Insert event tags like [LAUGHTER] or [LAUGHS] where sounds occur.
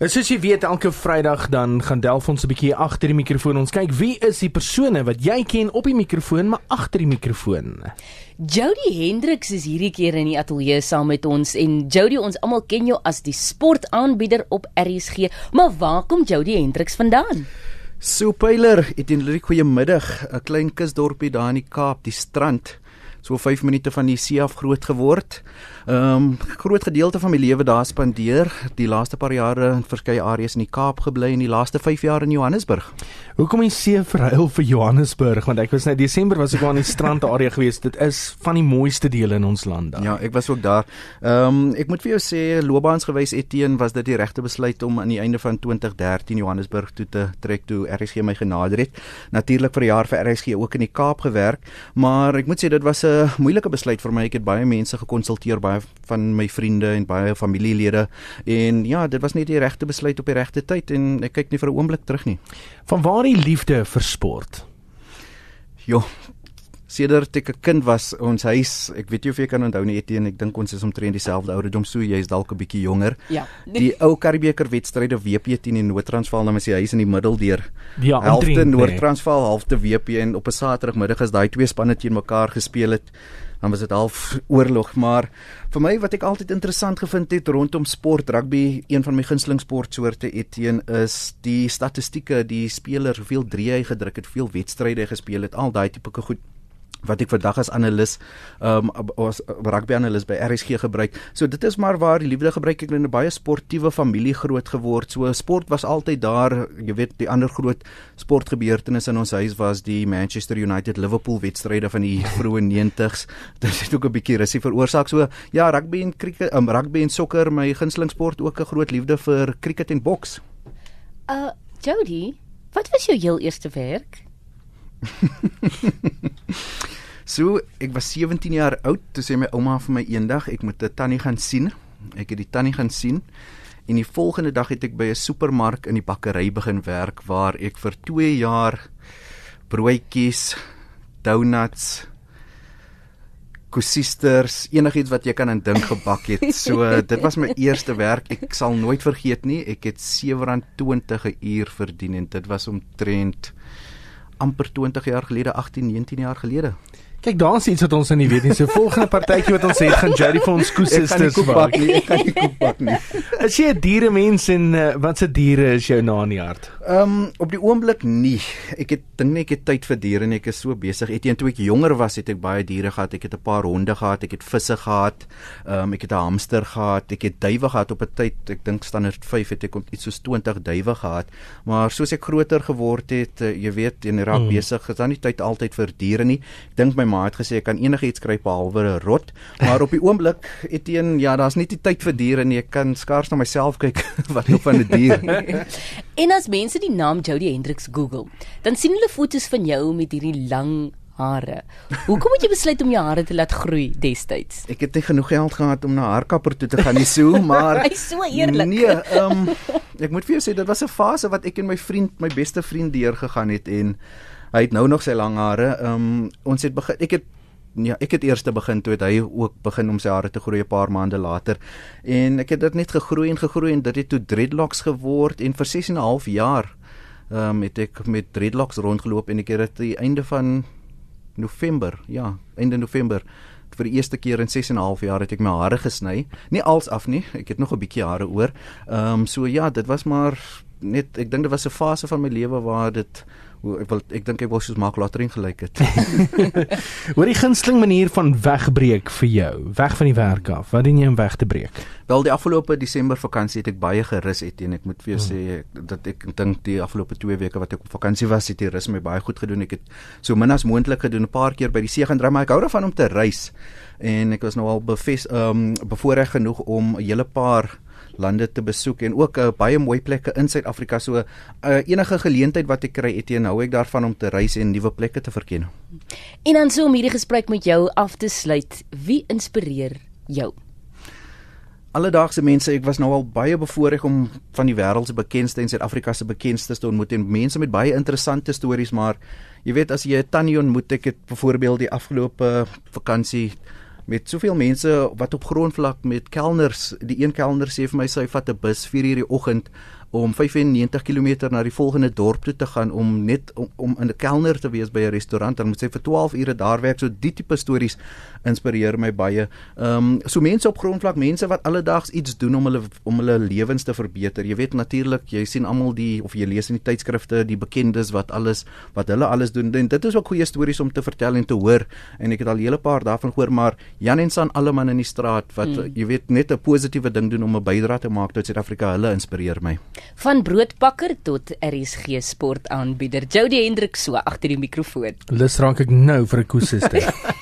Nou, soos jy weet, elke Vrydag dan gaan Delf ons 'n bietjie agter die mikrofoon. Ons kyk wie is die persone wat jy ken op die mikrofoon, maar agter die mikrofoon. Jody Hendriks is hierdie keer in die ateljee saam met ons en Jody, ons almal ken jou as die sportaanbieder op RSG, maar waar kom Jody Hendriks vandaan? Soepeiler, etenlik goeiemiddag. 'n Klein kusdorpie daar in die Kaap, die strand. So 5 minute van die see af groot geword. Ehm um, groot gedeelte van my lewe daar spandeer. Die laaste paar jare in verskeie areas in die Kaap gebly en die laaste 5 jaar in Johannesburg. Hoekom jy see verhuil vir Johannesburg? Want ek was net Desember was ek al in die strand area [LAUGHS] gewees. Dit is van die mooiste dele in ons land daar. Ja, ek was ook daar. Ehm um, ek moet vir jou sê loopbaansgewys Etienne was dit die regte besluit om aan die einde van 2013 Johannesburg toe te trek toe RSG my genader het. Natuurlik vir 'n jaar vir RSG ook in die Kaap gewerk, maar ek moet sê dit was 'n moeilike besluit vir my. Ek het baie mense gekonsulteer baie van my vriende en baie familielede en ja, dit was net die regte besluit op die regte tyd en ek kyk nie vir 'n oomblik terug nie. Van waar die liefde vir sport? Jo, sedert ek 'n kind was, ons huis, ek weet jy of jy kan onthou nie Etienne, ek dink ons is omtrent dieselfde ouderdom, so jy is dalk 'n bietjie jonger. Ja. Die ou Karibeker wedstryde WP teen die Noord-Transvaal, dan was die huis in die middel deur. Ja, helfte omtrent, nee. Noord-Transvaal, halfte WP en op 'n Saterdagmiddag as daai twee spanne teen mekaar gespeel het, dan was dit half oorlog, maar vir my wat ek altyd interessant gevind het rondom sport, rugby, een van my gunsteling sportsoorte Etienne is die statistieke, die speler, hoeveel drie hy gedruk het, hoeveel wedstryde hy gespeel het, al daai tipe goed wat ek vandag as analis um as rugby analis by RSG gebruik. So dit is maar waar die liefde gebruik ek in 'n baie sportiewe familie groot geword. So sport was altyd daar. Jy weet die ander groot sportgebeurtenis in ons huis was die Manchester United Liverpool wedstryde van die [LAUGHS] vroeë 90s. Dit het ook 'n bietjie rusie veroorsaak. So ja, rugby en cricket, um, rugby en sokker, my gunsteling sport ook 'n groot liefde vir cricket en boks. Uh Jody, wat was jou heel eerste werk? [LAUGHS] So, ek was 17 jaar oud toe sê my ouma vir my eendag ek moet 'n tannie gaan sien. Ek het die tannie gaan sien en die volgende dag het ek by 'n supermark in die bakkery begin werk waar ek vir 2 jaar broodjies, donuts, kusisters, enigiets wat jy kan indink gebak het. So [LAUGHS] dit was my eerste werk. Ek sal nooit vergeet nie. Ek het R7.20 'n uur verdien en dit was omtrent amper 20 jaar gelede, 18, 19 jaar gelede. Kyk, daar's iets wat ons nou nie weet nie. So volgende partytjie wat ons het, gaan Jerry vir ons koesisters bak nie. Ek kan nie koek bak nie. Is jy 'n dieremens en uh, watse diere is jou na in die hart? Ehm um, op die oomblik nie. Ek het dink net ek het tyd vir diere en ek is so besig. Etienne toe ek jonger was, het ek baie diere gehad. Ek het 'n paar honde gehad, ek het visse gehad. Ehm um, ek het 'n hamster gehad, ek het duwe gehad op 'n tyd. Ek dink standaard 5 het ek iets soos 20 duwe gehad. Maar soos ek groter geword het, uh, jy weet, en raak mm. besig, is dan nie tyd altyd vir diere nie. Ek dink my ma het gesê ek kan enigiets kry behalwe 'n rot, maar op die oomblik Etienne, ja, daar's nie die tyd vir diere nie. Ek kan skaars na myself kyk [LAUGHS] wat nog van 'n die dier. [LAUGHS] en as mense die naam Jody Hendricks Google, dan sien hulle foto's van jou met hierdie lang hare. Hoekom het jy besluit om jou hare te laat groei destyds? Ek het nie genoeg geld gehad om na haarkapper toe te gaan nie so, [LAUGHS] maar Hy's so eerlik. Nee, ehm um, ek moet vir jou sê dit was 'n fase wat ek en my vriend, my beste vriend deurgegaan het en hy het nou nog sy lang hare. Ehm um, ons het begin ek het Ja, ek het eers te begin toe het hy ook begin om sy hare te groei 'n paar maande later. En ek het dit net gegroei en gegroei en dit het toe dreadlocks geword en vir 6 en 'n half jaar ehm um, het ek met dreadlocks rondgeloop en ek het dit die einde van November, ja, einde November vir die eerste keer in 6 en 'n half jaar het ek my hare gesny. Nie als af nie, ek het nog 'n bietjie hare oor. Ehm um, so ja, dit was maar net ek dink dit was 'n fase van my lewe waar dit ek wil ek dink ek wou soos Mark Latrin gelyk het. [LAUGHS] Hoor die gunsteling manier van wegbreek vir jou, weg van die werk af. Wat doen jy om weg te breek? Wel die afgelope Desember vakansie het ek baie gerus het en ek moet vir jou hmm. sê dat ek dink die afgelope 2 weke wat ek op vakansie was, het die rus my baie goed gedoen. Ek het so min as moontlik gedoen, 'n paar keer by die see gaan dry, maar ek hou daarvan om te reis. En ek was nou al bevest ehm um, bevoorreg genoeg om 'n hele paar lande te besoek en ook uh, baie mooi plekke in Suid-Afrika. So uh, enige geleentheid wat ek kry, etien hou ek daarvan om te reis en nuwe plekke te verken. En dan so om hierdie gesprek met jou af te sluit, wie inspireer jou? Alledaagse mense, ek was nou al baie bevoorreg om van die wêreld se bekendste en Suid-Afrika se bekendstes te ontmoet en mense met baie interessante stories, maar jy weet as jy 'n tannie ontmoet, ek het byvoorbeeld die afgelope vakansie met soveel mense wat op grondvlak met kelners, die een kelner sê vir my sy vat 'n bus 4:00 die oggend om 95 km na die volgende dorp toe te gaan om net om, om in 'n kelner te wees by 'n restaurant dan moet sy vir 12 ure daar werk so die tipe stories inspireer my baie. Ehm um, so mense op grondvlak, mense wat alledaags iets doen om hulle om hulle lewens te verbeter. Jy weet natuurlik, jy sien almal die of jy lees in die tydskrifte die bekendes wat alles wat hulle alles doen. En dit is ook goeie stories om te vertel en te hoor en ek het al 'n hele paar daarvan gehoor, maar Jan en San alleman in die straat wat mm. jy weet net 'n positiewe ding doen om 'n bydrae te maak tot Suid-Afrika, hulle inspireer my. Van broodbakker tot RSG sportaanbieder. Jody Hendrik so agter die mikrofoon. Lus raak ek nou vir 'n koesister. [LAUGHS]